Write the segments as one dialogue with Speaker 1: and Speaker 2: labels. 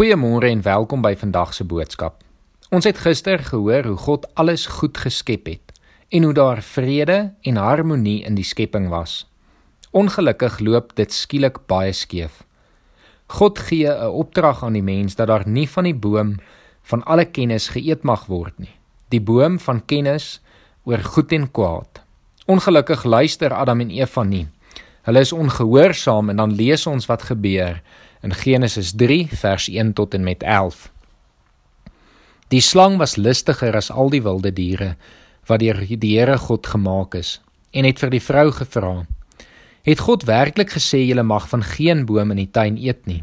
Speaker 1: Goeiemôre en welkom by vandag se boodskap. Ons het gister gehoor hoe God alles goed geskep het en hoe daar vrede en harmonie in die skepping was. Ongelukkig loop dit skielik baie skeef. God gee 'n opdrag aan die mens dat daar nie van die boom van alle kennis geëet mag word nie. Die boom van kennis oor goed en kwaad. Ongelukkig luister Adam en Eva nie. Hulle is ongehoorsaam en dan lees ons wat gebeur in Genesis 3 vers 1 tot en met 11. Die slang was listiger as al die wilde diere wat deur die Here God gemaak is en het vir die vrou gevra: "Het God werklik gesê jy mag van geen boom in die tuin eet nie?"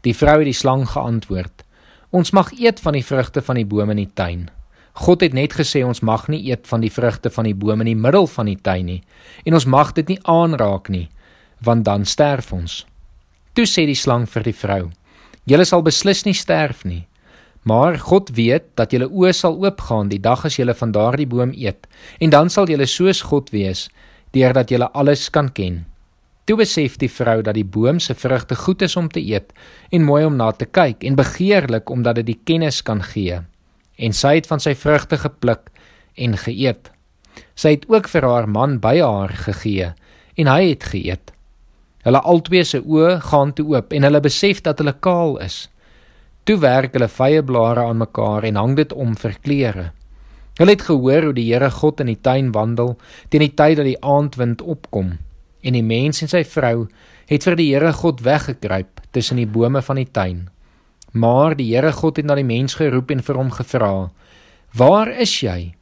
Speaker 1: Die vrou het die slang geantwoord: "Ons mag eet van die vrugte van die bome in die tuin." God het net gesê ons mag nie eet van die vrugte van die bome in die middel van die tuin nie en ons mag dit nie aanraak nie want dan sterf ons. Toe sê die slang vir die vrou: "Julle sal beslis nie sterf nie. Maar God weet dat julle oë sal oopgaan die dag as julle van daardie boom eet, en dan sal julle soos God wees, deurdat julle alles kan ken." Toe besef die vrou dat die boom se vrugte goed is om te eet en mooi om na te kyk en begeerlik omdat dit die kennis kan gee. En sy het van sy vrugte gepluk en geëet. Sy het ook vir haar man by haar gegee en hy het geëet. Hulle albei se oë gaan toe oop en hulle besef dat hulle kaal is. Toe werk hulle vye blare aan mekaar en hang dit om vir klere. Hulle het gehoor hoe die Here God in die tuin wandel teen die tyd dat die aandwind opkom en die mens en sy vrou het vir die Here God weggekruip tussen die bome van die tuin. Maar die Here God het na die mens geroep en vir hom gevra: "Waar is jy?"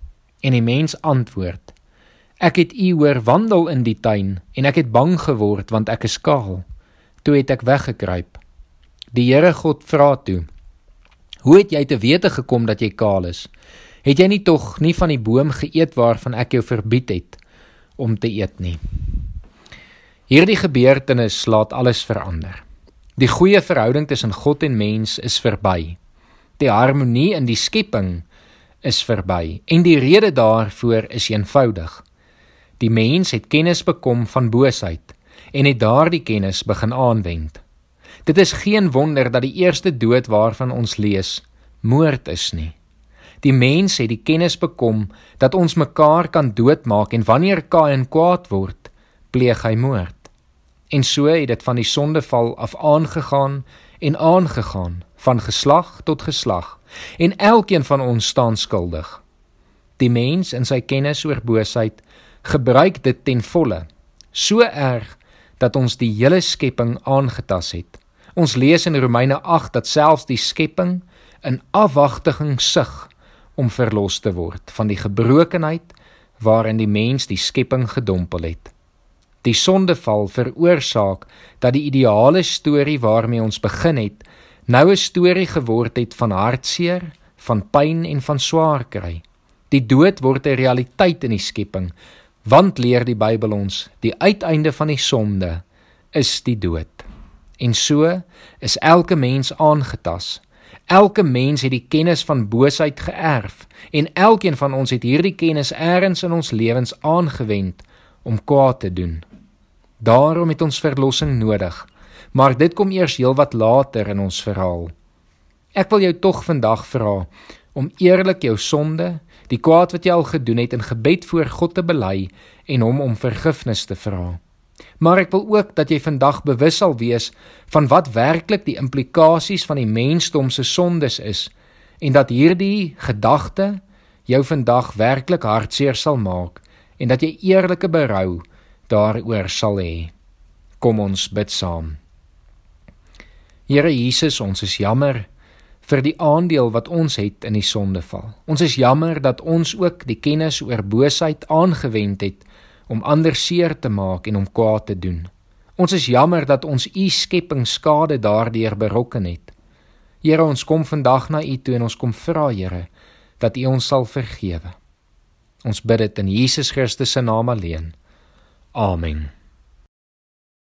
Speaker 1: En die mens antwoord: Ek het u hoor wandel in die tuin en ek het bang geword want ek is kaal. Toe het ek weggekruip. Die Here God vra toe: Hoe het jy te wete gekom dat jy kaal is? Het jy nie tog nie van die boom geëet waarvan ek jou verbied het om te eet nie? Hierdie gebeurtenis laat alles verander. Die goeie verhouding tussen God en mens is verby. Die harmonie in die skepping is verby en die rede daarvoor is eenvoudig. Die mens het kennis bekom van boosheid en het daardie kennis begin aanwend. Dit is geen wonder dat die eerste dood waarvan ons lees, moord is nie. Die mens het die kennis bekom dat ons mekaar kan doodmaak en wanneer Kain kwaad word, pleeg hy moord. En so het dit van die sondeval af aangegaan en aangegaan van geslag tot geslag en elkeen van ons staan skuldig. Die mens in sy kennis oor boosheid gebruik dit ten volle. So erg dat ons die hele skepping aangetas het. Ons lees in Romeine 8 dat selfs die skepping in afwagting sug om verlos te word van die gebrokenheid waarin die mens die skepping gedompel het. Die sondeval veroorsaak dat die ideale storie waarmee ons begin het, nou 'n storie geword het van hartseer, van pyn en van swaar kry. Die dood word 'n realiteit in die skepping Want leer die Bybel ons, die uiteinde van die sonde is die dood. En so is elke mens aangetas. Elke mens het die kennis van boosheid geërf en elkeen van ons het hierdie kennis eers in ons lewens aangewend om kwaad te doen. Daarom het ons verlossing nodig. Maar dit kom eers heelwat later in ons verhaal. Ek wil jou tog vandag vra om eerlik jou sonde, die kwaad wat jy al gedoen het in gebed voor God te bely en hom om vergifnis te vra. Maar ek wil ook dat jy vandag bewus sal wees van wat werklik die implikasies van die mensdom se sondes is en dat hierdie gedagte jou vandag werklik hartseer sal maak en dat jy eerlike berou daaroor sal hê. Kom ons bid saam. Here Jesus, ons is jammer vir die aandeel wat ons het in die sondeval. Ons is jammer dat ons ook die kennis oor boosheid aangewend het om ander seer te maak en om kwaad te doen. Ons is jammer dat ons u skepping skade daardeur berokken het. Here, ons kom vandag na u toe en ons kom vra, Here, dat u ons sal vergewe. Ons bid dit in Jesus Christus se naam alleen. Amen.